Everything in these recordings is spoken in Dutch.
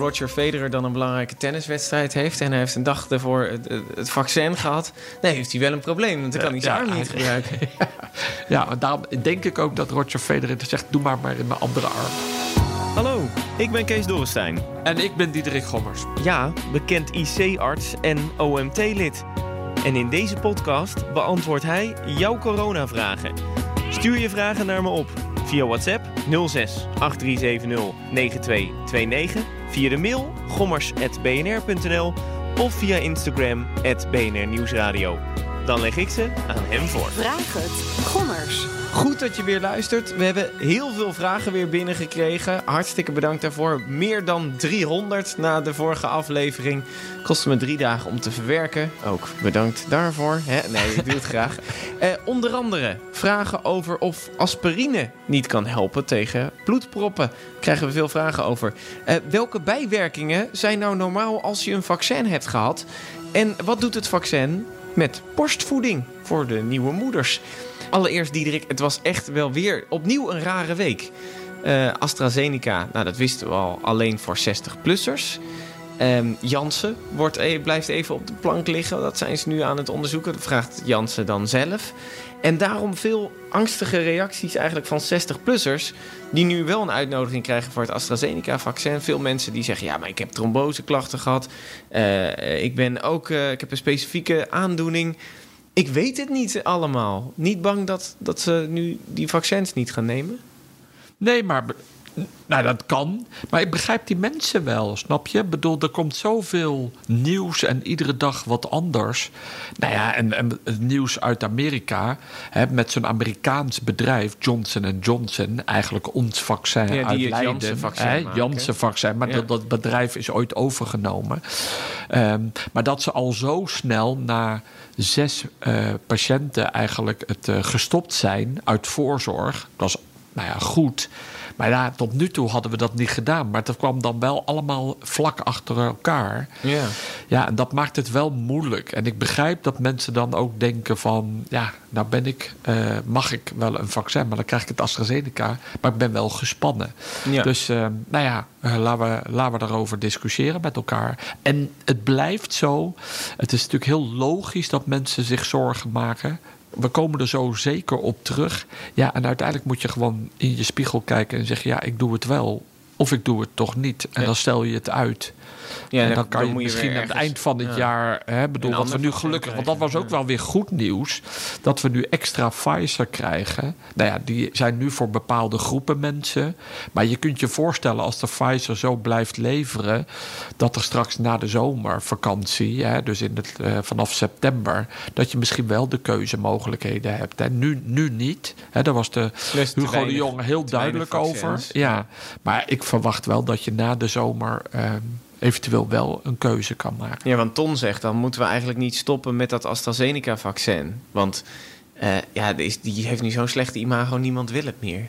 Roger Federer dan een belangrijke tenniswedstrijd heeft... en hij heeft een dag ervoor het, het vaccin gehad... nee, heeft hij wel een probleem, want dan kan hij zijn arm niet gebruiken. Ja, daarom denk ik ook dat Roger Federer zegt... doe maar maar in mijn andere arm. Hallo, ik ben Kees Dorrestein. En ik ben Diederik Gommers. Ja, bekend IC-arts en OMT-lid. En in deze podcast beantwoordt hij jouw coronavragen. Stuur je vragen naar me op via WhatsApp 06 8370 9229, via de mail gommers.bnr.nl of via Instagram BNR Nieuwsradio. Dan leg ik ze aan hem voor. Vraag het. Gommers. Goed dat je weer luistert. We hebben heel veel vragen weer binnengekregen. Hartstikke bedankt daarvoor. Meer dan 300 na de vorige aflevering. Kostte me drie dagen om te verwerken. Ook bedankt daarvoor. Hè? Nee, ik doe het graag. Eh, onder andere vragen over of aspirine niet kan helpen tegen bloedproppen. Krijgen we veel vragen over. Eh, welke bijwerkingen zijn nou normaal als je een vaccin hebt gehad? En wat doet het vaccin met borstvoeding voor de nieuwe moeders? Allereerst, Diederik, het was echt wel weer opnieuw een rare week. Uh, AstraZeneca, nou dat wisten we al, alleen voor 60-plussers. Um, Janssen wordt, e blijft even op de plank liggen. Dat zijn ze nu aan het onderzoeken. Dat vraagt Janssen dan zelf. En daarom veel angstige reacties eigenlijk van 60-plussers... die nu wel een uitnodiging krijgen voor het AstraZeneca-vaccin. Veel mensen die zeggen, ja, maar ik heb tromboseklachten gehad. Uh, ik, ben ook, uh, ik heb een specifieke aandoening... Ik weet het niet allemaal. Niet bang dat, dat ze nu die vaccins niet gaan nemen? Nee, maar nou, dat kan. Maar ik begrijp die mensen wel, snap je? Ik bedoel, er komt zoveel nieuws en iedere dag wat anders. Nou ja, en, en het nieuws uit Amerika... Hè, met zo'n Amerikaans bedrijf, Johnson Johnson... eigenlijk ons vaccin ja, uit Leiden. Janssen-vaccin Janssen-vaccin, maar Ja. dat, dat bedrijf is ooit overgenomen. Ehm, maar dat ze al zo snel na zes eh, patiënten eigenlijk het eh, gestopt zijn... uit voorzorg, dat is nou ja, goed... Maar ja, tot nu toe hadden we dat niet gedaan. Maar dat kwam dan wel allemaal vlak achter elkaar. Ja. Ja, en dat maakt het wel moeilijk. En ik begrijp dat mensen dan ook denken van... ja, nou ben ik, eh, mag ik wel een vaccin, maar dan krijg ik het AstraZeneca. Maar ik ben wel gespannen. Ja. Dus eh, nou ja, eh, laten, we, laten we daarover discussiëren met elkaar. En het blijft zo. Het is natuurlijk heel logisch dat mensen zich zorgen maken we komen er zo zeker op terug. Ja, en uiteindelijk moet je gewoon in je spiegel kijken en zeggen: ja, ik doe het wel. Of ik doe het toch niet. En dan stel je het uit. Ja, en dan- dan kan dan je misschien aan het eind van het ja. jaar. Hè, bedoel, wat we nu gelukkig. Want dat was ook wel weer goed nieuws. Dat we nu extra Pfizer krijgen. Nou ja, die zijn nu voor bepaalde groepen mensen. Maar je kunt je voorstellen als de Pfizer zo blijft leveren. dat er straks na de zomervakantie. Hè, dus in het, eh, vanaf september. dat je misschien wel de keuzemogelijkheden hebt. En nu, nu niet. Hè, daar was de Plus Hugo weinig- de Jong heel duidelijk over. Ja, maar ik verwacht wel dat je na de zomer. ehm, eventueel wel een keuze kan maken. Ja, want Ton zegt dan moeten we eigenlijk niet stoppen met dat AstraZeneca-vaccin. Want eh, ja, die, heeft nu zo'n slechte imago, niemand wil het meer.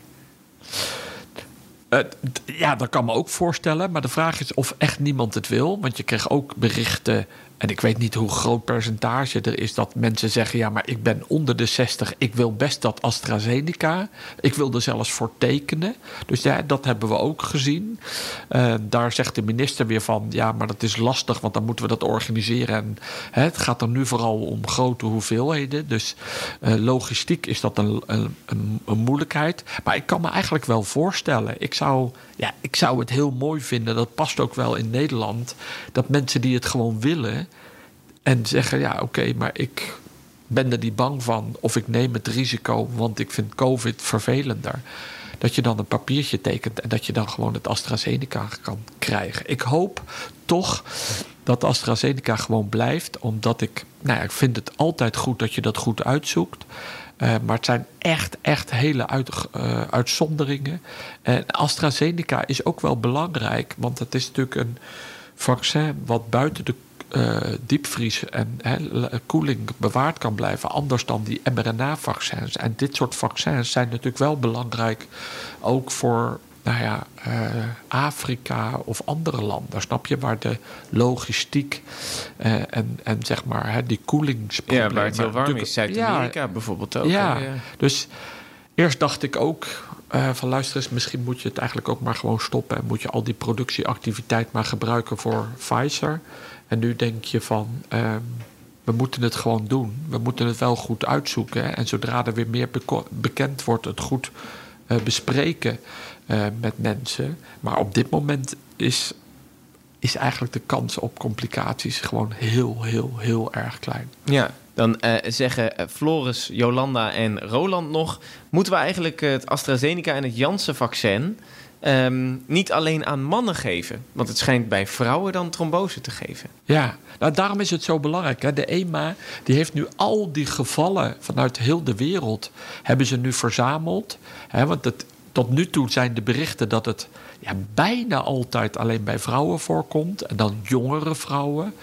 Eh, ja, dat kan me ook voorstellen. Maar de vraag is of echt niemand het wil. Want je kreeg ook berichten. En ik weet niet hoe groot percentage er is dat mensen zeggen: ja, maar ik ben onder de 60. Ik wil best dat AstraZeneca. Ik wil er zelfs voor tekenen. Dus ja, dat hebben we ook gezien. Eh, daar zegt de minister weer van: ja, maar dat is lastig, want dan moeten we dat organiseren. En hè, het gaat er nu vooral om grote hoeveelheden. Dus eh, logistiek is dat een, een, een, een moeilijkheid. Maar ik kan me eigenlijk wel voorstellen. Ik zou, ja, ik zou het heel mooi vinden. Dat past ook wel in Nederland. Dat mensen die het gewoon willen. En zeggen: ja, oké, maar ik ben er niet bang van. Of ik neem het risico, want ik vind COVID vervelender. Dat je dan een papiertje tekent en dat je dan gewoon het AstraZeneca kan krijgen. Ik hoop toch dat AstraZeneca gewoon blijft. Omdat ik, nou ja, ik vind het altijd goed dat je dat goed uitzoekt. Eh, maar het zijn echt, echt hele eh, uitzonderingen. En AstraZeneca is ook wel belangrijk, want het is natuurlijk een vaccin wat buiten de eh, diepvries en l- koeling bewaard kan blijven. Anders dan die mRNA-vaccins. En dit soort vaccins zijn natuurlijk wel belangrijk. Ook voor nou ja, eh, Afrika of andere landen. Snap je? Waar de logistiek eh, en, en zeg maar hè, die Ja, koelingsproblemen... waar het heel warm is. Zuid-Amerika bijvoorbeeld ook. ja, ja. dus eerst dacht ik ook van luister eens, misschien moet je het eigenlijk ook maar gewoon stoppen en moet je al die productieactiviteit maar gebruiken voor Pfizer. En nu denk je van, ehm, we moeten het gewoon doen. We moeten het wel goed uitzoeken. En zodra er weer meer bekend wordt, het goed eh, bespreken eh, met mensen. Maar op dit moment is, is eigenlijk de kans op complicaties gewoon heel, heel, heel erg klein. Ja, dan eh, zeggen Floris, Jolanda en Roland nog... moeten we eigenlijk het AstraZeneca en het Janssen-vaccin... ehm, niet alleen aan mannen geven? Want het schijnt bij vrouwen dan trombose te geven. Ja, nou, daarom is het zo belangrijk. Hè. De EMA die heeft nu al die gevallen vanuit heel de wereld... hebben ze nu verzameld. Hè, want tot nu toe zijn de berichten dat het ja, bijna altijd alleen bij vrouwen voorkomt. En dan jongere vrouwen.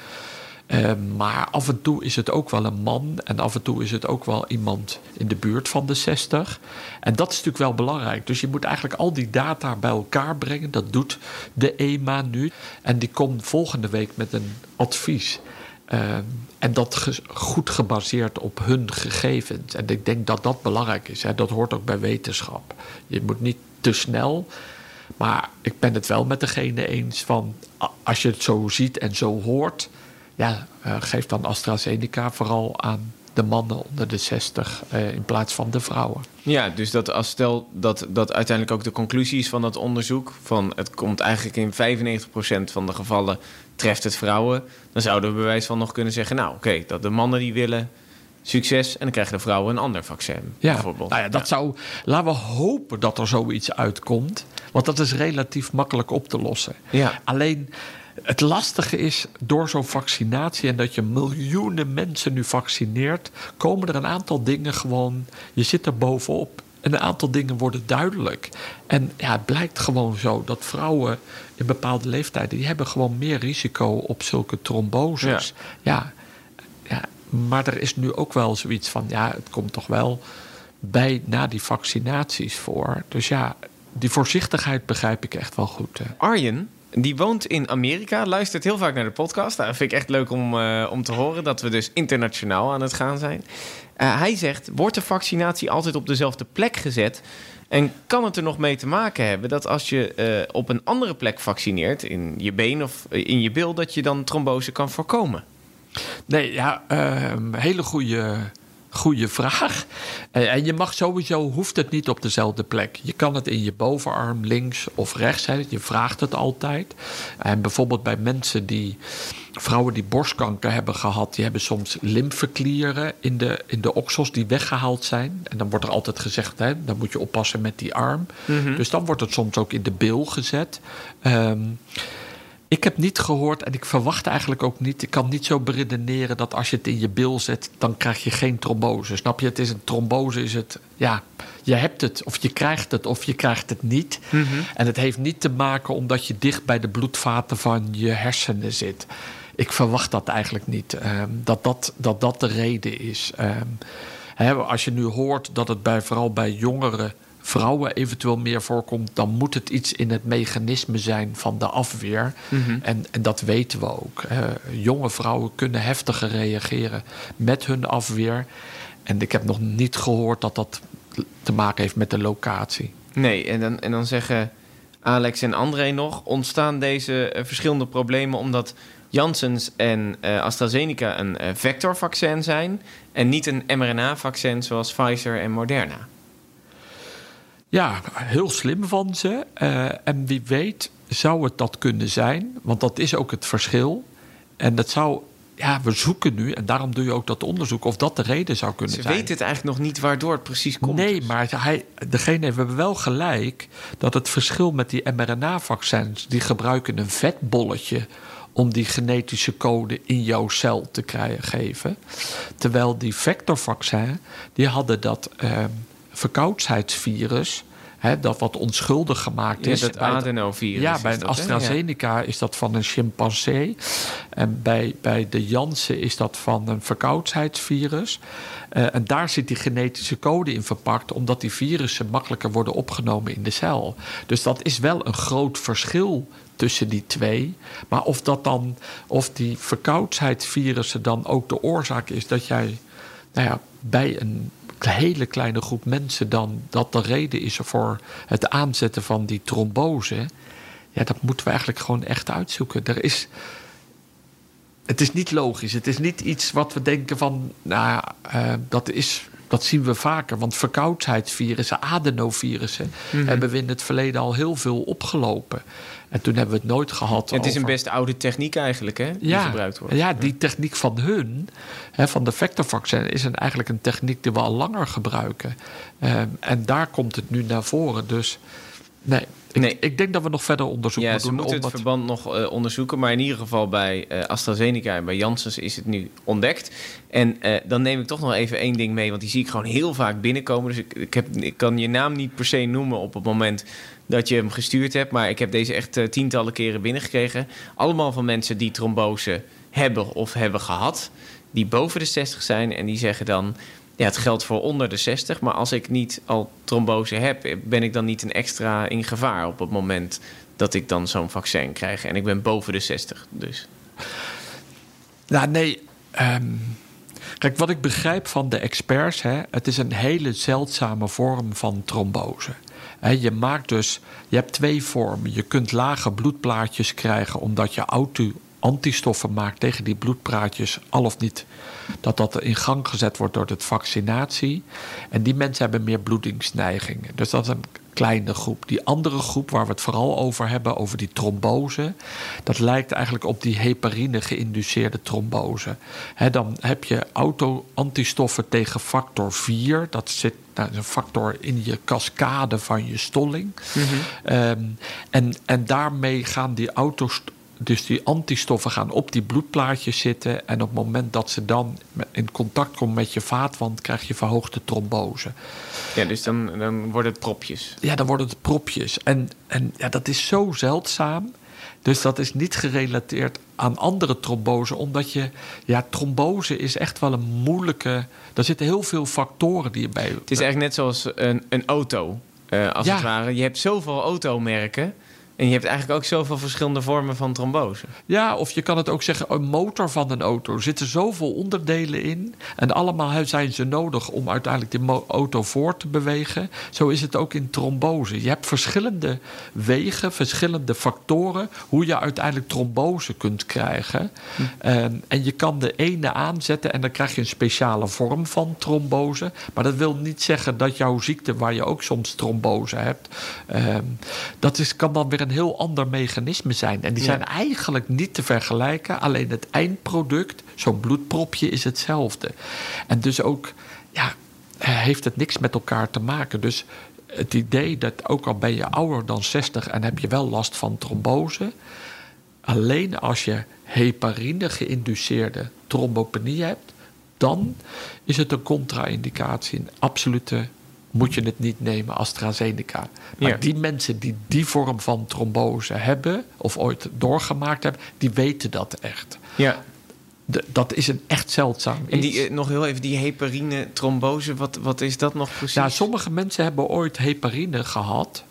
Eh, maar af en toe is het ook wel een man en af en toe is het ook wel iemand in de buurt van de 60. En dat is natuurlijk wel belangrijk. Dus je moet eigenlijk al die data bij elkaar brengen. Dat doet de EMA nu. En die komt volgende week met een advies. Eh, en dat goed gebaseerd op hun gegevens. En ik denk dat dat belangrijk is. Hè. Dat hoort ook bij wetenschap. Je moet niet te snel. Maar ik ben het wel met degene eens van... als je het zo ziet en zo hoort... ja, eh, geef dan AstraZeneca vooral aan de mannen onder de 60... eh, in plaats van de vrouwen. Ja, dus dat als stel dat, dat uiteindelijk ook de conclusie is van dat onderzoek... van het komt eigenlijk in 95% van de gevallen treft het vrouwen... dan zouden we bewijs van nog kunnen zeggen... nou, oké, dat de mannen die willen succes... en dan krijgen de vrouwen een ander vaccin, Ja, bijvoorbeeld. nou ja, dat zou. Laten we hopen dat er zoiets uitkomt. Want dat is relatief makkelijk op te lossen. Ja. Alleen het lastige is door zo'n vaccinatie en dat je miljoenen mensen nu vaccineert, komen er een aantal dingen gewoon. Je zit er bovenop. En een aantal dingen worden duidelijk. En ja, het blijkt gewoon zo dat vrouwen in bepaalde leeftijden... die hebben gewoon meer risico op zulke tromboses. ja, ja, maar er is nu ook wel zoiets van, ja, het komt toch wel bij na die vaccinaties voor. Dus ja, die voorzichtigheid begrijp ik echt wel goed. Arjen, die woont in Amerika, luistert heel vaak naar de podcast. Nou, dat vind ik echt leuk om, eh, om te horen dat we dus internationaal aan het gaan zijn. Eh, hij zegt, wordt de vaccinatie altijd op dezelfde plek gezet? En kan het er nog mee te maken hebben dat als je eh, op een andere plek vaccineert, in je been of in je bil, dat je dan trombose kan voorkomen? Nee, ja, ehm, hele goede, goede vraag. Eh, en je mag sowieso, hoeft het niet op dezelfde plek. Je kan het in je bovenarm, links of rechts. Hè. Je vraagt het altijd. En bijvoorbeeld bij mensen die, vrouwen die borstkanker hebben gehad, die hebben soms lymfeklieren in de, in de oksels die weggehaald zijn. En dan wordt er altijd gezegd, hè, dan moet je oppassen met die arm. Dus dan wordt het soms ook in de bil gezet. Ehm, ik heb niet gehoord en ik verwacht eigenlijk ook niet. Ik kan niet zo beredeneren dat als je het in je bil zet, dan krijg je geen trombose. Snap je? Het is een trombose, is het. Ja, je hebt het of je krijgt het of je krijgt het niet. En het heeft niet te maken omdat je dicht bij de bloedvaten van je hersenen zit. Ik verwacht dat eigenlijk niet. ehm, dat, dat, dat dat de reden is. Ehm, hè, als je nu hoort dat het bij, vooral bij jongeren vrouwen eventueel meer voorkomt, dan moet het iets in het mechanisme zijn van de afweer. en, en dat weten we ook. Jonge vrouwen kunnen heftiger reageren met hun afweer. En ik heb nog niet gehoord dat dat te maken heeft met de locatie. Nee, en dan, en dan zeggen Alex en André nog... ontstaan deze eh, verschillende problemen omdat Janssens en eh, AstraZeneca een eh, vectorvaccin zijn... en niet een mRNA-vaccin zoals Pfizer en Moderna. Ja, heel slim van ze. Eh, en wie weet zou het dat kunnen zijn. Want dat is ook het verschil. En dat zou... Ja, we zoeken nu, en daarom doe je ook dat onderzoek... of dat de reden zou kunnen Ze zijn. weten het eigenlijk nog niet waardoor het precies komt. Nee, maar hij, degene heeft we wel gelijk dat het verschil met die mRNA-vaccins, die gebruiken een vetbolletje om die genetische code in jouw cel te krijgen, geven. Terwijl die vectorvaccin, die hadden dat eh, verkoudheidsvirus, hè, dat wat onschuldig gemaakt Ja, is. dat het- adenovirus Ja, bij een dat, hè? AstraZeneca is dat van een chimpansee. En bij, bij de Janssen is dat van een verkoudheidsvirus. Eh, en daar zit die genetische code in verpakt, omdat die virussen makkelijker worden opgenomen in de cel. Dus dat is wel een groot verschil tussen die twee. Maar of dat dan, of die verkoudheidsvirussen dan ook de oorzaak is dat jij nou ja, bij een hele kleine groep mensen dan dat de reden is voor het aanzetten van die trombose. Ja, dat moeten we eigenlijk gewoon echt uitzoeken. Er is, het is niet logisch. Het is niet iets wat we denken van, nou, ja, eh, dat is. Dat zien we vaker, want verkoudheidsvirussen, adenovirussen, hebben we in het verleden al heel veel opgelopen. En toen hebben we het nooit gehad. Het is een best oude techniek eigenlijk, hè? Die gebruikt wordt. ja, die techniek van hun, hè, van de vectorvaccin, is een, eigenlijk een techniek die we al langer gebruiken. Ehm, en daar komt het nu naar voren. Dus nee, ik, Nee. ik denk dat we nog verder onderzoek Ja, moeten ze doen. moeten het verband nog eh, onderzoeken. Maar in ieder geval bij eh, AstraZeneca en bij Janssen is het nu ontdekt. En eh, dan neem ik toch nog even één ding mee. Want die zie ik gewoon heel vaak binnenkomen. Dus ik, ik, heb, ik kan je naam niet per se noemen op het moment dat je hem gestuurd hebt. Maar ik heb deze echt tientallen keren binnengekregen. Allemaal van mensen die trombose hebben of hebben gehad. Die boven de 60 zijn. En die zeggen dan... Ja, het geldt voor onder de 60. Maar als ik niet al trombose heb... ben ik dan niet een extra in gevaar op het moment dat ik dan zo'n vaccin krijg. En ik ben boven de 60, dus. Nou, nee. ehm, kijk, wat ik begrijp van de experts, hè, het is een hele zeldzame vorm van trombose. Je maakt dus, je hebt twee vormen. Je kunt lage bloedplaatjes krijgen omdat je auto antistoffen maakt tegen die bloedpraatjes, al of niet. Dat dat in gang gezet wordt door de vaccinatie. En die mensen hebben meer bloedingsneigingen. Dus dat is een kleine groep. Die andere groep waar we het vooral over hebben, over die trombose, dat lijkt eigenlijk op die heparine geïnduceerde trombose. Dan heb je auto-antistoffen tegen factor 4. Dat zit nou, een factor in je cascade van je stolling. Ehm, en, en daarmee gaan die auto's. Dus die antistoffen gaan op die bloedplaatjes zitten. En op het moment dat ze dan in contact komen met je vaatwand, krijg je verhoogde trombose. Ja, dus dan, dan worden het propjes. Ja, dan worden het propjes. En, en ja, dat is zo zeldzaam. Dus dat is niet gerelateerd aan andere trombose. Omdat je, ja, trombose is echt wel een moeilijke. Er zitten heel veel factoren die je bij. Het is eigenlijk net zoals een, een auto, eh, als Ja. het ware. Je hebt zoveel automerken. En je hebt eigenlijk ook zoveel verschillende vormen van trombose. Ja, of je kan het ook zeggen, een motor van een auto. Er zitten zoveel onderdelen in. En allemaal zijn ze nodig om uiteindelijk die mo- auto voort te bewegen. Zo is het ook in trombose. Je hebt verschillende wegen, verschillende factoren. hoe je uiteindelijk trombose kunt krijgen. Ehm, en je kan de ene aanzetten en dan krijg je een speciale vorm van trombose. Maar dat wil niet zeggen dat jouw ziekte, waar je ook soms trombose hebt. ehm, dat is, kan dan weer een heel ander mechanisme zijn. En die Ja. zijn eigenlijk niet te vergelijken. Alleen het eindproduct, zo'n bloedpropje, is hetzelfde. En dus ook, ja, eh, heeft het niks met elkaar te maken. Dus het idee dat ook al ben je ouder dan 60 en heb je wel last van trombose. Alleen als je heparine geïnduceerde trombopenie hebt, dan is het een contra-indicatie. Een absolute moet je het niet nemen, AstraZeneca. Maar Ja. die mensen die die vorm van trombose hebben, of ooit doorgemaakt hebben, die weten dat echt. Ja. De- dat is een echt zeldzaam En iets. die, eh, nog heel even, die heparine trombose, wat, wat is dat nog precies? Ja, sommige mensen hebben ooit heparine gehad.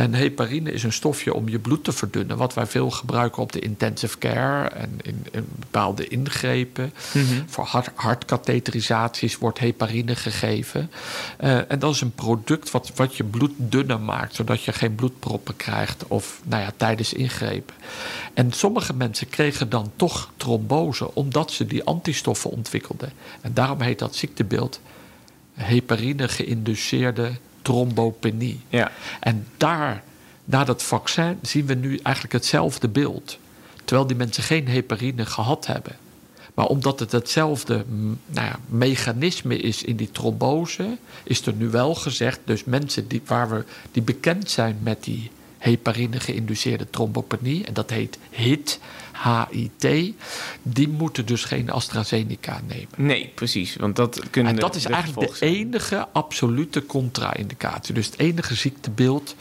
En heparine is een stofje om je bloed te verdunnen, wat wij veel gebruiken op de intensive care en in, in bepaalde ingrepen. Voor hart, hartkatheterisaties wordt heparine gegeven. Eh, en dat is een product wat, wat je bloed dunner maakt, zodat je geen bloedproppen krijgt of nou ja, tijdens ingrepen. En sommige mensen kregen dan toch trombose omdat ze die antistoffen ontwikkelden. En daarom heet dat ziektebeeld heparine geïnduceerde trombopenie. Ja. En daar, na dat vaccin, zien we nu eigenlijk hetzelfde beeld. Terwijl die mensen geen heparine gehad hebben. Maar omdat het hetzelfde nou ja, mechanisme is in die trombose, is er nu wel gezegd, dus mensen die, waar we, die bekend zijn met die heparine geïnduceerde trombopenie, en dat heet HIT, HIT, die moeten dus geen AstraZeneca nemen. Nee, precies. Want dat kunnen En dat is de eigenlijk de enige absolute contra-indicatie. Dus het enige ziektebeeld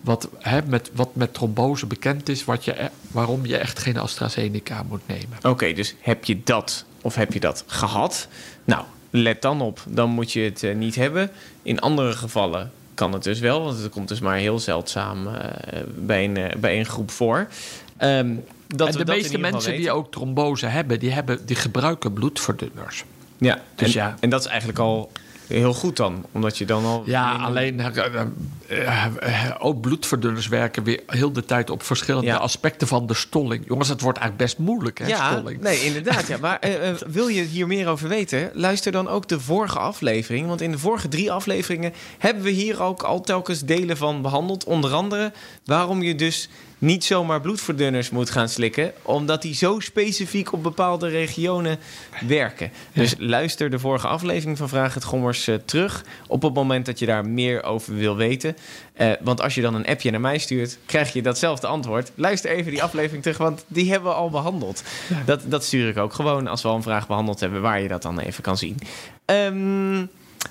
wat, hè, met, wat met trombose bekend is, wat je, e- waarom je echt geen AstraZeneca moet nemen. Oké, dus heb je dat of heb je dat gehad? Nou, let dan op. Dan moet je het eh, niet hebben. In andere gevallen kan het dus wel, want het komt dus maar heel zeldzaam eh, bij, een, eh, bij een groep voor. Ehm, dat en we de dat meeste mensen die ook trombose hebben, die, hebben, die gebruiken bloedverdunners. Ja, Dus en, ja. en dat is eigenlijk al heel goed dan. Omdat je dan al... Ja, minder- alleen eh, eh, ook bloedverdunners werken weer heel de tijd op verschillende Ja. aspecten van de stolling. Jongens, het wordt eigenlijk best moeilijk, hè, Ja, stolling. nee, inderdaad. Ja. Maar eh, eh, wil je hier meer over weten? Luister dan ook de vorige aflevering. Want in de vorige drie afleveringen hebben we hier ook al telkens delen van behandeld. Onder andere waarom je dus niet zomaar bloedverdunners moet gaan slikken. Omdat die zo specifiek op bepaalde regionen werken. Dus luister de vorige aflevering van Vraag het Gommers eh, terug. Op het moment dat je daar meer over wil weten. Eh, want als je dan een appje naar mij stuurt, krijg je datzelfde antwoord. Luister even die aflevering terug, want die hebben we al behandeld. Dat, dat stuur ik ook gewoon als we al een vraag behandeld hebben, waar je dat dan even kan zien. Ehm,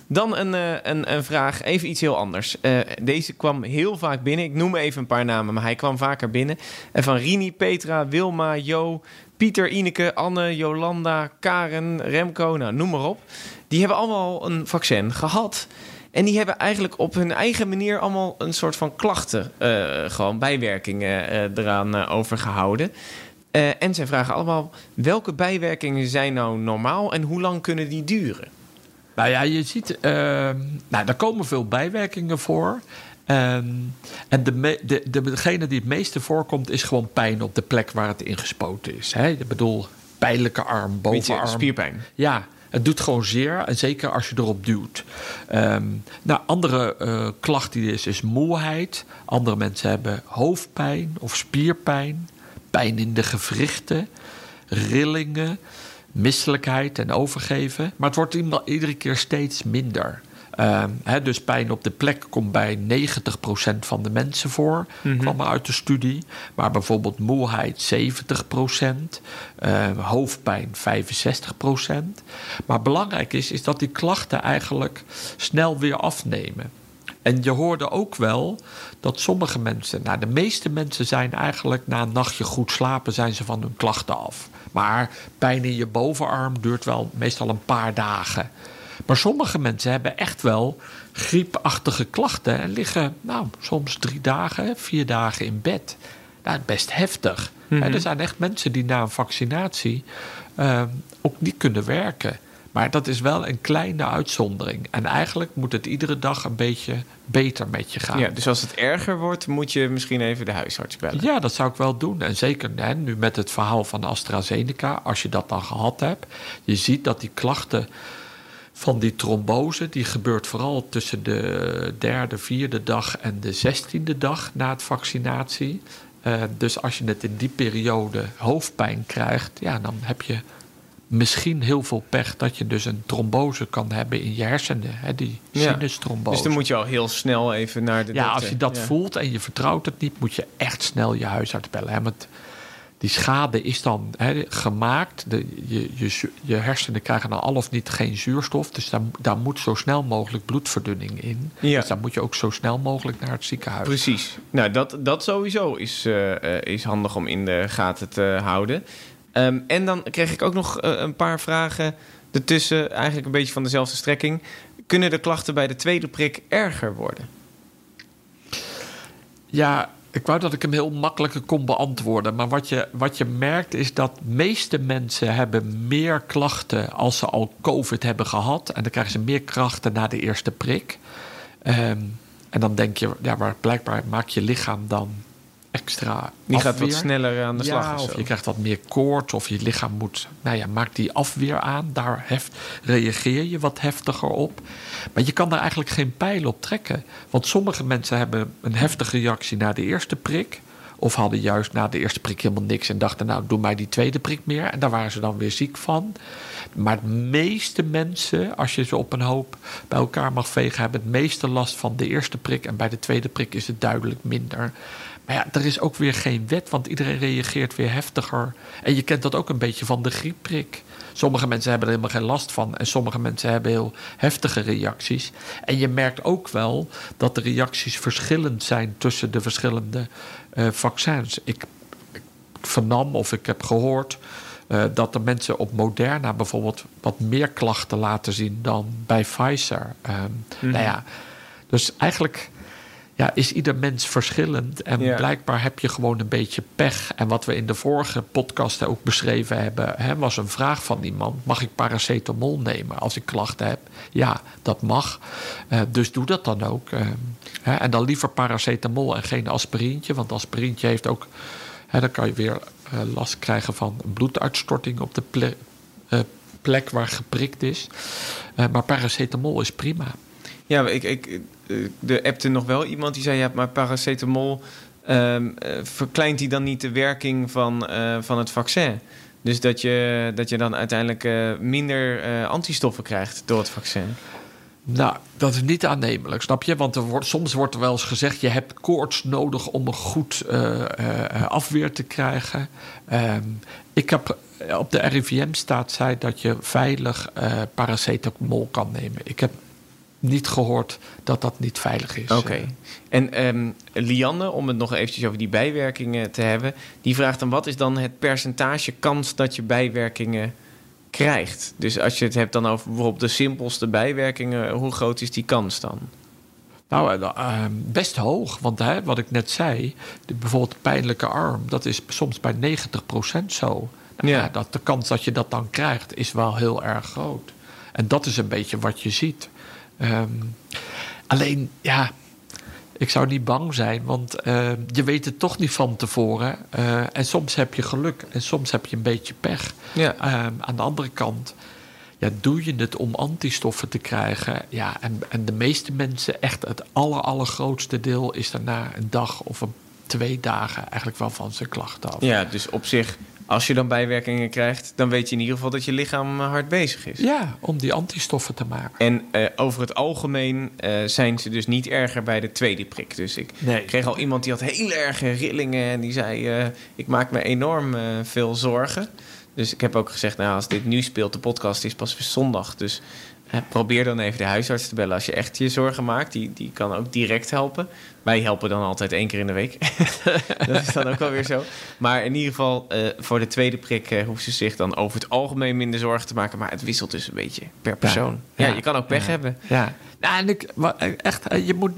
dan een, eh, een, een vraag, even iets heel anders. Eh, deze kwam heel vaak binnen. Ik noem even een paar namen, maar hij kwam vaker binnen. En van Rini, Petra, Wilma, Jo, Pieter, Ineke, Anne, Jolanda, Karen, Remco, nou, noem maar op. Die hebben allemaal een vaccin gehad. En die hebben eigenlijk op hun eigen manier allemaal een soort van klachten, eh, gewoon bijwerkingen eh, eraan eh, overgehouden. Eh, en zij vragen allemaal welke bijwerkingen zijn nou normaal en hoe lang kunnen die duren? Nou ja, je ziet, ehm, nou, daar komen veel bijwerkingen voor. Ehm, en de, me- de, de, degene die het meeste voorkomt, is gewoon pijn op de plek waar het ingespoten is. Hè? Ik bedoel, pijnlijke arm, bovenarm. spierpijn. Ja, het doet gewoon zeer. En zeker als je erop duwt. Ehm, nou, andere eh, klacht die er is, is moeheid. Andere mensen hebben hoofdpijn of spierpijn. Pijn in de gewrichten. Rillingen. Misselijkheid en overgeven. Maar het wordt iedere keer steeds minder. Ehm, hè, dus pijn op de plek komt bij 90% van de mensen voor, kwam uit de studie. Maar bijvoorbeeld moeheid 70%, eh, hoofdpijn 65%. Maar belangrijk is, is dat die klachten eigenlijk snel weer afnemen. En je hoorde ook wel dat sommige mensen, nou de meeste mensen zijn eigenlijk na een nachtje goed slapen, zijn ze van hun klachten af. Maar pijn in je bovenarm duurt wel meestal een paar dagen. Maar sommige mensen hebben echt wel griepachtige klachten en liggen nou, soms drie dagen, vier dagen in bed. Nou, best heftig. Hè, er zijn echt mensen die na een vaccinatie eh, ook niet kunnen werken. Maar dat is wel een kleine uitzondering. En eigenlijk moet het iedere dag een beetje beter met je gaan. Ja, dus als het erger wordt, moet je misschien even de huisarts bellen. Ja, dat zou ik wel doen. En zeker hè, nu met het verhaal van AstraZeneca, als je dat dan gehad hebt, je ziet dat die klachten van die trombose, die gebeurt vooral tussen de derde, vierde dag en de zestiende dag na het vaccinatie. Eh, dus als je het in die periode hoofdpijn krijgt, ja, dan heb je misschien heel veel pech dat je dus een trombose kan hebben in je hersenen, hè, die Ja. sinustrombose. Dus dan moet je al heel snel even naar de Ja, dokter. als je dat Ja. voelt en je vertrouwt het niet, moet je echt snel je huisarts bellen. Hè? Want die schade is dan hè, gemaakt. De, je, je, je hersenen krijgen dan al of niet geen zuurstof. Dus daar, daar moet zo snel mogelijk bloedverdunning in. Ja. Dus dan moet je ook zo snel mogelijk naar het ziekenhuis. Precies. Nou, dat, dat sowieso is, eh, eh, is handig om in de gaten te houden. Ehm, en dan kreeg ik ook nog eh, een paar vragen ertussen, eigenlijk een beetje van dezelfde strekking. Kunnen de klachten bij de tweede prik erger worden? Ja, ik wou dat ik hem heel makkelijker kon beantwoorden. Maar wat je, wat je merkt is dat meeste mensen hebben meer klachten als ze al COVID hebben gehad. En dan krijgen ze meer krachten na de eerste prik. Ehm, en dan denk je, ja, maar blijkbaar maakt je lichaam dan extra Die gaat wat sneller aan de slag. Of je krijgt wat meer koorts, of je lichaam moet, nou ja, maakt die afweer aan. Daar heft, reageer je wat heftiger op. Maar je kan daar eigenlijk geen pijl op trekken. Want sommige mensen hebben een heftige reactie na de eerste prik. Of hadden juist na de eerste prik helemaal niks en dachten, nou, doe mij die tweede prik meer. En daar waren ze dan weer ziek van. Maar de meeste mensen, als je ze op een hoop bij elkaar mag vegen, hebben het meeste last van de eerste prik. En bij de tweede prik is het duidelijk minder. Maar ja, er is ook weer geen wet, want iedereen reageert weer heftiger. En je kent dat ook een beetje van de griepprik. Sommige mensen hebben er helemaal geen last van. En sommige mensen hebben heel heftige reacties. En je merkt ook wel dat de reacties verschillend zijn tussen de verschillende eh, vaccins. Ik, ik vernam of ik heb gehoord eh, dat de mensen op Moderna bijvoorbeeld wat meer klachten laten zien dan bij Pfizer. Ehm, Nou ja, dus eigenlijk ja, is ieder mens verschillend. En blijkbaar heb je gewoon een beetje pech. En wat we in de vorige podcast ook beschreven hebben, hè, was een vraag van iemand: mag ik paracetamol nemen als ik klachten heb? Ja, dat mag. Eh, dus doe dat dan ook. Eh, hè, en dan liever paracetamol en geen aspirintje, want aspirintje heeft ook. Hè, dan kan je weer eh, last krijgen van een bloeduitstorting op de ple- eh, plek waar geprikt is. Maar paracetamol is prima. Ja, ik, ik, er appte nog wel iemand die zei... ja, maar paracetamol ehm, eh, verkleint die dan niet de werking van, eh, van het vaccin? Dus dat je, dat je dan uiteindelijk eh, minder eh, antistoffen krijgt door het vaccin. Nou, dat is niet aannemelijk, snap je? Want er wordt, soms wordt er wel eens gezegd... je hebt koorts nodig om een goed eh, eh, afweer te krijgen. Ehm, ik heb op de RIVM staat zij dat je veilig eh, paracetamol kan nemen. Ik heb niet gehoord dat dat niet veilig is. Oké. En ehm, Lianne, om het nog eventjes over die bijwerkingen te hebben... die vraagt dan wat is dan het percentage kans dat je bijwerkingen krijgt? Dus als je het hebt dan over bijvoorbeeld de simpelste bijwerkingen... hoe groot is die kans dan? Nou, eh, ehm, best hoog. Want hè, wat ik net zei, de, bijvoorbeeld pijnlijke arm, dat is soms bij 90% zo. Nou, ja. dat, de kans dat je dat dan krijgt is wel heel erg groot. En dat is een beetje wat je ziet. Ehm, alleen, ja, ik zou niet bang zijn, want eh, je weet het toch niet van tevoren. Eh, en soms heb je geluk en soms heb je een beetje pech. Ja. Ehm, aan de andere kant, ja, doe je het om antistoffen te krijgen? Ja, en, en de meeste mensen, echt het aller, allergrootste deel, is daarna een dag of een, twee dagen eigenlijk wel van zijn klachten af. Ja, dus op zich, als je dan bijwerkingen krijgt... dan weet je in ieder geval dat je lichaam eh, hard bezig is. Ja, om die antistoffen te maken. En eh, over het algemeen eh, zijn ze dus niet erger bij de tweede prik. Dus ik Nee. kreeg al iemand die had heel erge rillingen... en die zei, ik maak me enorm veel zorgen. Dus ik heb ook gezegd, nou, als dit nu speelt, de podcast is pas weer zondag... dus probeer dan even de huisarts te bellen als je echt je zorgen maakt. Die, die kan ook direct helpen. Wij helpen dan altijd één keer in de week. dat is dan ook wel weer zo. Maar in ieder geval, eh, voor de tweede prik eh, hoeven ze zich dan over het algemeen minder zorgen te maken. Maar het wisselt dus een beetje per persoon. Ja, Ja. je kan ook pech Ja. hebben. Ja, nou, en ik, wa- echt, eh, je moet,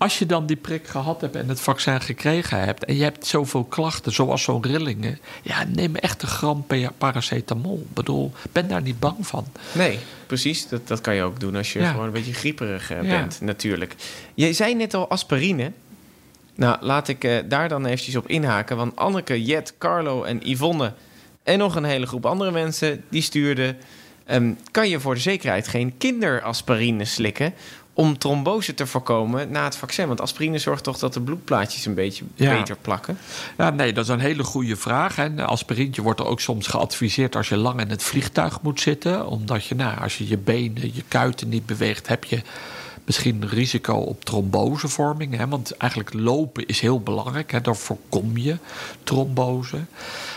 als je dan die prik gehad hebt en het vaccin gekregen hebt... en je hebt zoveel klachten, zoals zo'n rillingen... ja, neem echt een gram pa- paracetamol. Ik bedoel, ben daar niet bang van. Nee, precies. Dat, dat kan je ook doen als je Ja. gewoon een beetje grieperig eh, Ja. bent, natuurlijk. Je zei net al aspirine. Nou, laat ik eh, daar dan eventjes op inhaken. Want Anneke, Jet, Carlo en Yvonne... en nog een hele groep andere mensen, die stuurden... ehm, kan je voor de zekerheid geen kinderaspirine slikken... om trombose te voorkomen na het vaccin? Want aspirine zorgt toch dat de bloedplaatjes een beetje Ja. beter plakken? Ja, nee, dat is een hele goede vraag. Hè. Aspirintje wordt er ook soms geadviseerd als je lang in het vliegtuig moet zitten. Omdat je, nou, als je je benen, je kuiten niet beweegt, heb je misschien risico op trombosevorming. Hè. Want eigenlijk lopen is heel belangrijk. Hè. Daar voorkom je trombose.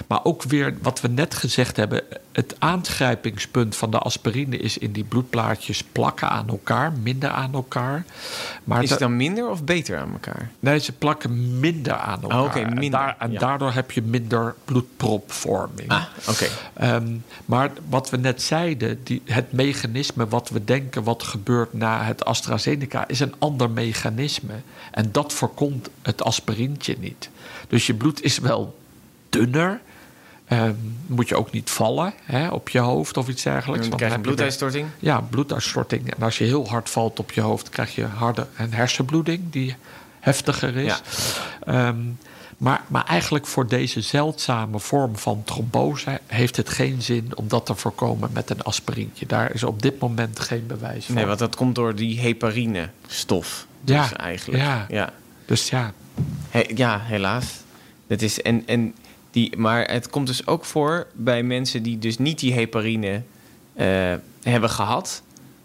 Maar ook weer wat we net gezegd hebben. Het aangrijpingspunt van de aspirine is in die bloedplaatjes plakken aan elkaar, minder aan elkaar. Maar Is het dan minder of beter aan elkaar? Nee, ze plakken minder aan elkaar. Oh, oké, En minder, daar- En, ja. daardoor heb je minder bloedpropvorming. Ah, oké. Ehm, maar wat we net zeiden, die, het mechanisme wat we denken wat gebeurt na het AstraZeneca, is een ander mechanisme. En dat voorkomt het aspirintje niet. Dus je bloed is wel dunner. Ehm, moet je ook niet vallen hè, op je hoofd of iets dergelijks. Dan krijg je bloeduitstorting. ja, bloeduitstorting. En als je heel hard valt op je hoofd, krijg je harde een hersenbloeding die heftiger is. Ja. Ehm, maar, maar eigenlijk voor deze zeldzame vorm van trombose heeft het geen zin om dat te voorkomen met een aspirintje. Daar is op dit moment geen bewijs van. Nee, want dat komt door die heparine-stof. Ja, Dus eigenlijk. ja. ja. Dus ja, He- ja, helaas. Dat is, en, en die, maar het komt dus ook voor bij mensen die dus niet die heparine eh, hebben gehad,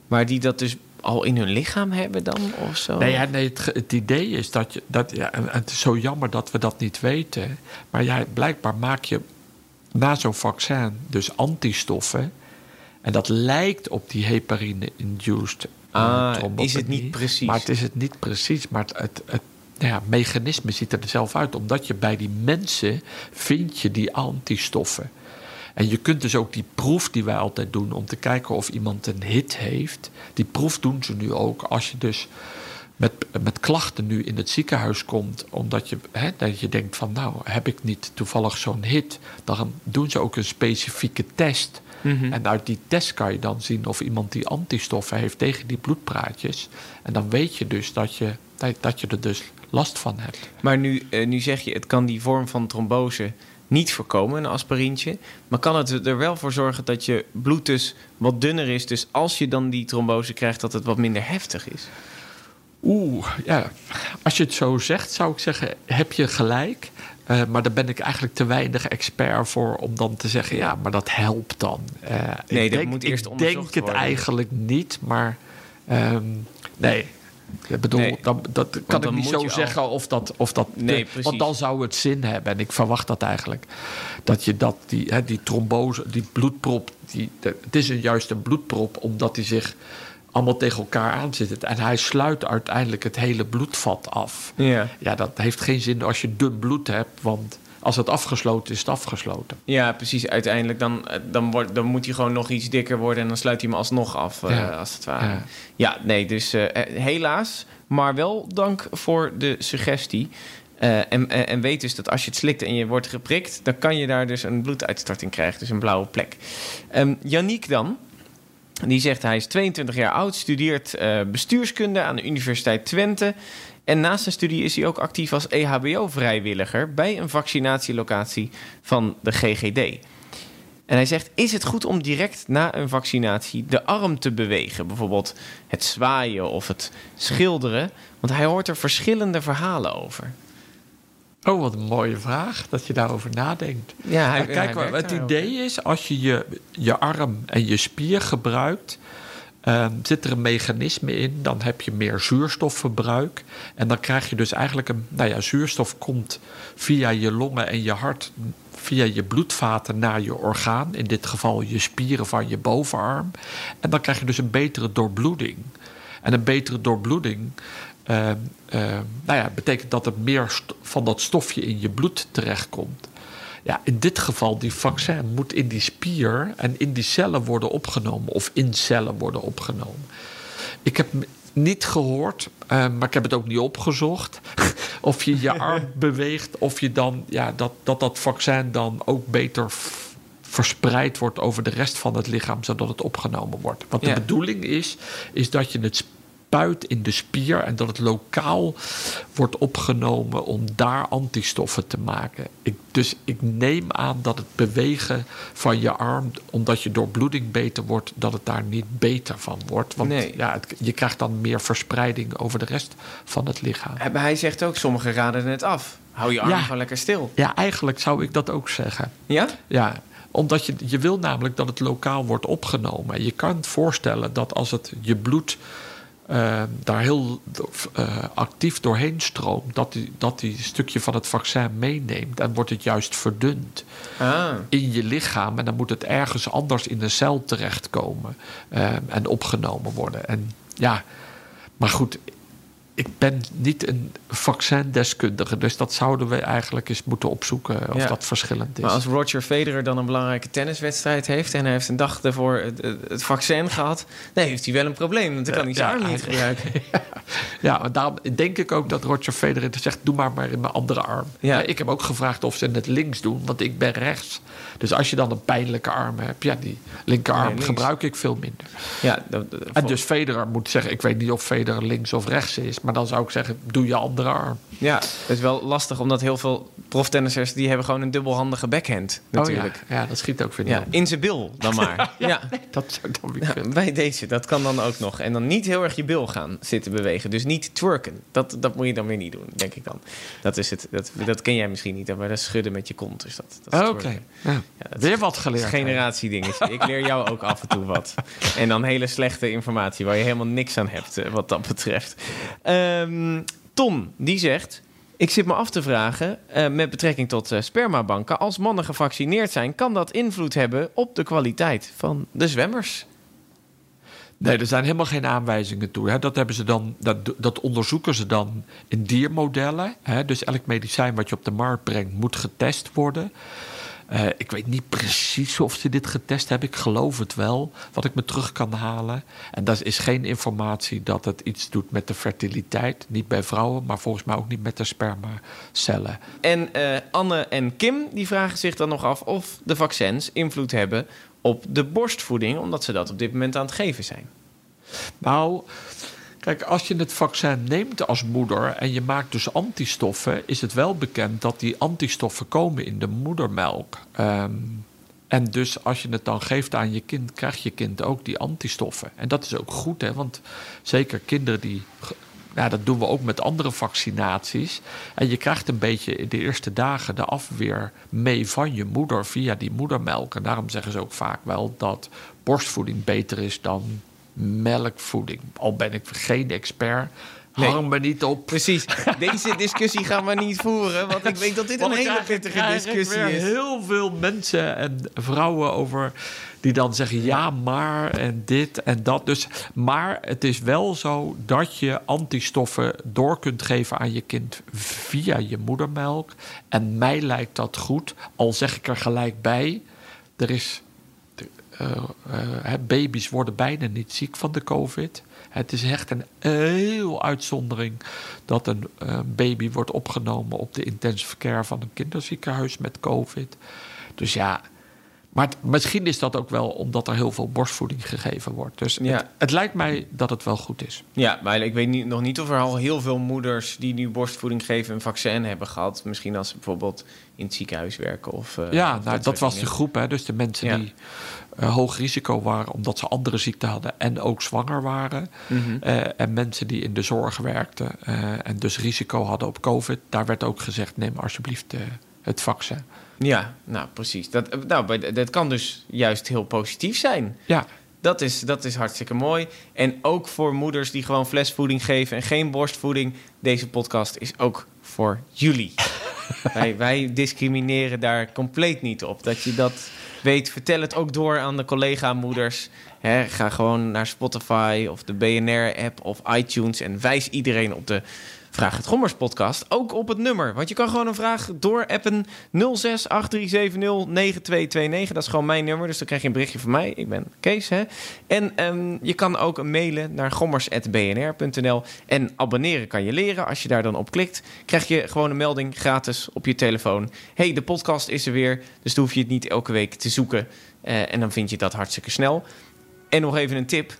maar die dat dus al in hun lichaam hebben dan of zo. Nee, ja, nee het, idee is dat je. Dat, ja, en het is zo jammer dat we dat niet weten. Maar ja, blijkbaar maak je na zo'n vaccin dus antistoffen. En dat lijkt op die heparine-induced Ah, is het niet precies? Maar het is het niet precies. Maar het, het, het nou ja, mechanisme ziet er zelf uit. Omdat je bij die mensen vind je die antistoffen. En je kunt dus ook die proef die wij altijd doen om te kijken of iemand een hit heeft. Die proef doen ze nu ook als je dus met, met klachten nu in het ziekenhuis komt, omdat je, hè, dat je denkt van nou heb ik niet toevallig zo'n hit, dan doen ze ook een specifieke test. Mhm. En uit die test kan je dan zien of iemand die antistoffen heeft tegen die bloedpraatjes. En dan weet je dus dat je, dat, je er dus last van hebt. Maar nu, eh, nu zeg je, het kan die vorm van trombose niet voorkomen, een aspirintje. Maar kan het er wel voor zorgen dat je bloed dus wat dunner is? Dus als je dan die trombose krijgt, dat het wat minder heftig is? Oeh, ja. Als je het zo zegt, zou ik zeggen, heb je gelijk. Eh, maar daar ben ik eigenlijk te weinig expert voor om dan te zeggen, ja, maar dat helpt dan. Eh, Nee, ik dat denk, moet eerst Ik onderzocht denk het worden. eigenlijk niet, maar ehm, nee. Ik bedoel, Nee, dat, dat kan ik niet zo al- zeggen of dat. Of dat Nee, de- want dan zou het zin hebben. En ik verwacht dat eigenlijk. Dat je dat, die, hè, die trombose, die bloedprop. Die, de- het is een, juist een bloedprop omdat die zich allemaal tegen elkaar aanzitten. En hij sluit uiteindelijk het hele bloedvat af. Ja. Ja, dat heeft geen zin als je dun bloed hebt. Want als het afgesloten is, het afgesloten. Ja, precies. Uiteindelijk dan, eh, dan, wordt, dan moet hij gewoon nog iets dikker worden en dan sluit hij hem alsnog af, eh, Ja. als het ware. Ja, Ja. nee, dus eh, helaas, maar wel dank voor de suggestie. En, en, weet dus dat als je het slikt en je wordt geprikt, dan kan je daar dus een bloeduitstorting krijgen, dus een blauwe plek. Ehm Yannick dan, die zegt hij is 22 jaar oud, studeert bestuurskunde aan de Universiteit Twente. En naast zijn studie is hij ook actief als EHBO-vrijwilliger bij een vaccinatielocatie van de GGD. En hij zegt: Is het goed om direct na een vaccinatie de arm te bewegen? Bijvoorbeeld het zwaaien of het schilderen? Want hij hoort er verschillende verhalen over. Oh, wat een mooie vraag dat je daarover nadenkt. Ja, Ja, kijk, maar het idee is, als je je, je arm en je spier gebruikt, ehm, zit er een mechanisme in, dan heb je meer zuurstofverbruik. En dan krijg je dus eigenlijk een, nou ja, zuurstof komt via je longen en je hart, via je bloedvaten naar je orgaan, in dit geval je spieren van je bovenarm. En dan krijg je dus een betere doorbloeding. En een betere doorbloeding ehm, ehm, nou ja, betekent dat er meer van dat stofje in je bloed terechtkomt. Ja, in dit geval, die vaccin moet in die spier en in die cellen worden opgenomen, of in cellen worden opgenomen. Ik heb niet gehoord, eh, maar ik heb het ook niet opgezocht. of je je arm beweegt, of je dan, ja, dat, dat dat vaccin dan ook beter verspreid wordt over de rest van het lichaam, zodat het opgenomen wordt. Wat Ja. de bedoeling is, is dat je het spuit in de spier en dat het lokaal wordt opgenomen om daar antistoffen te maken. Ik, dus ik neem aan dat het bewegen van je arm, omdat je doorbloeding beter wordt, dat het daar niet beter van wordt. Want Nee. ja, het- je krijgt dan meer verspreiding over de rest van het lichaam. Maar hij zegt ook: sommigen raden het af. Hou je arm Ja. gewoon lekker stil. Ja, eigenlijk zou ik dat ook zeggen. Ja? Ja, omdat je, je wil namelijk dat het lokaal wordt opgenomen. En je kan het voorstellen dat als het je bloed eh, daar heel eh, actief doorheen stroomt, dat die, dat die stukje van het vaccin meeneemt en wordt het juist verdund Ah. in je lichaam. En dan moet het ergens anders in de cel terechtkomen eh, en opgenomen worden. En ja, maar goed. Ik ben niet een vaccindeskundige, dus dat zouden we eigenlijk eens moeten opzoeken of Ja. dat verschillend is. Maar als Roger Federer dan een belangrijke tenniswedstrijd heeft en hij heeft een dag daarvoor het, het- vaccin gehad, dan heeft hij wel een probleem, want dan kan hij zijn Ja, arm niet gebruiken. Ja, maar daarom denk ik ook dat Roger Federer zegt: doe maar maar in mijn andere arm. Ja. Ja. ik heb ook gevraagd of ze het links doen, want ik ben rechts. Dus als je dan een pijnlijke arm hebt, ja, die linkerarm Nee, gebruik ik veel minder. Ja, dat, dat- En dus Federer moet zeggen: ik weet niet of Federer links of rechts is, maar dan zou ik zeggen: doe je andere arm. ja, het is wel lastig omdat heel veel proftennissers die hebben gewoon een dubbelhandige backhand natuurlijk. Oh, ja. ja, dat schiet ook weer ja. in zijn bil dan maar. ja. Dat zou ik dan weer Ja, vinden. bij deze, dat kan dan ook nog. En dan niet heel erg je bil gaan zitten bewegen. Dus niet twerken. Dat, dat moet je dan weer niet doen, denk ik dan. Dat is het. Dat, dat ken jij misschien niet, maar dat is schudden met je kont. Dus dat, dat Oh, Oké, ja. Ja, dat weer wat geleerd. is een generatiedingetje. Ik leer jou ook af en toe wat. En dan hele slechte informatie waar je helemaal niks aan hebt, eh, wat dat betreft. Ehm, Tom, die zegt... Ik zit me af te vragen, eh, met betrekking tot eh, spermabanken... als mannen gevaccineerd zijn, kan dat invloed hebben op de kwaliteit van de zwemmers? Nee, er zijn helemaal geen aanwijzingen toe. Dat, hebben ze dan, dat, dat onderzoeken ze dan in diermodellen. Hè. Dus elk medicijn wat je op de markt brengt moet getest worden. Eh, ik weet niet precies of ze dit getest hebben. Ik geloof het wel, wat ik me terug kan halen. En dat is geen informatie dat het iets doet met de fertiliteit. Niet bij vrouwen, maar volgens mij ook niet met de spermacellen. En eh, Anne en Kim die vragen zich dan nog af of de vaccins invloed hebben op de borstvoeding, omdat ze dat op dit moment aan het geven zijn. Nou, kijk, als je het vaccin neemt als moeder en je maakt dus antistoffen, is het wel bekend dat die antistoffen komen in de moedermelk. Ehm, en dus als je het dan geeft aan je kind, krijgt je kind ook die antistoffen. En dat is ook goed, hè? want zeker kinderen die. Nou, dat doen we ook met andere vaccinaties. En je krijgt een beetje in de eerste dagen de afweer mee van je moeder via die moedermelk. En daarom zeggen ze ook vaak wel dat borstvoeding beter is dan melkvoeding. Al ben ik geen expert. Nee. Hang me niet op. Precies, deze discussie gaan we niet voeren, want ik weet dat dit een Want hele pittige discussie is. heel veel mensen en vrouwen over die dan zeggen ja, maar en dit en dat. Dus, maar het is wel zo dat je antistoffen door kunt geven aan je kind via je moedermelk. En mij lijkt dat goed. Al zeg ik er gelijk bij, er is baby's worden bijna niet ziek van de COVID. Het is echt een heel uitzondering dat een eh, baby wordt opgenomen op de intensive care van een kinderziekenhuis met COVID. Dus ja, maar het- misschien is dat ook wel omdat er heel veel borstvoeding gegeven wordt. Dus Ja. het, het lijkt mij dat het wel goed is. Ja, maar ik weet niet, nog niet of er al heel veel moeders die nu borstvoeding geven een vaccin hebben gehad. Misschien als ze bijvoorbeeld in het ziekenhuis werken of. eh, ja, of nou, dat was de groep. Hè? Dus de mensen Ja. die eh, hoog risico waren omdat ze andere ziekten hadden en ook zwanger waren. Mhm. Eh, en mensen die in de zorg werkten en dus risico hadden op COVID. Daar werd ook gezegd, neem alsjeblieft het vaccin. Ja, nou precies. Dat, nou, dat kan dus juist heel positief zijn. Ja, Dat is, dat is hartstikke mooi. En ook voor moeders die gewoon flesvoeding geven en geen borstvoeding. Deze podcast is ook voor jullie. wij, wij discrimineren daar compleet niet op. Dat je dat weet, vertel het ook door aan de collega-moeders. Ga gewoon naar Spotify of de BNR-app of iTunes... en wijs iedereen op de Vraag het Gommers podcast. Ook op het nummer. Want je kan gewoon een vraag doorappen 0683709229. Dat is gewoon mijn nummer. Dus dan krijg je een berichtje van mij. Ik ben Kees. Hè? En ehm, je kan ook mailen naar gommers.bnr.nl. En abonneren kan je leren. Als je daar dan op klikt, krijg je gewoon een melding gratis op je telefoon. hey, de podcast is er weer. Dus dan hoef je het niet elke week te zoeken. Eh, en dan vind je dat hartstikke snel. En nog even een tip.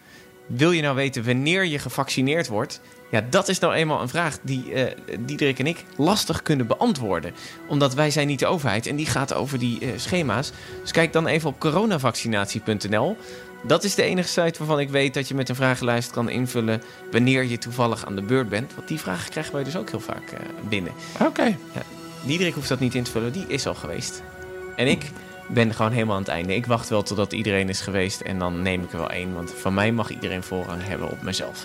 Wil je nou weten wanneer je gevaccineerd wordt? Ja, dat is nou eenmaal een vraag die eh Diederik en ik lastig kunnen beantwoorden. Omdat wij zijn niet de overheid en die gaat over die eh, schema's. Dus kijk dan even op coronavaccinatie.nl. Dat is de enige site waarvan ik weet dat je met een vragenlijst kan invullen wanneer je toevallig aan de beurt bent. Want die vragen krijgen wij dus ook heel vaak eh, binnen. oké. Diederik hoeft dat niet in te vullen, die is al geweest. En ik ben gewoon helemaal aan het einde. Ik wacht wel totdat iedereen is geweest en dan neem ik er wel één. Want van mij mag iedereen voorrang hebben op mezelf.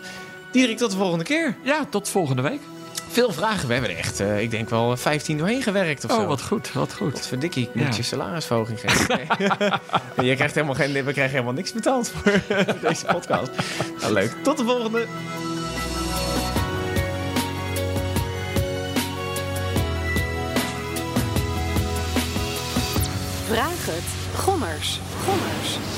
Diederik, tot de volgende keer. Ja, tot volgende week. Veel vragen. We hebben er echt, eh, ik denk wel 15 doorheen gewerkt of zo. Oh, wat goed, wat goed. Wat verdikkie, ik moet Ja. je salarisverhoging geven. Nee. je krijgt helemaal geen, we krijgen helemaal niks betaald voor deze podcast. Nou, leuk. Tot de volgende. Vraag het. Gommers. Gommers.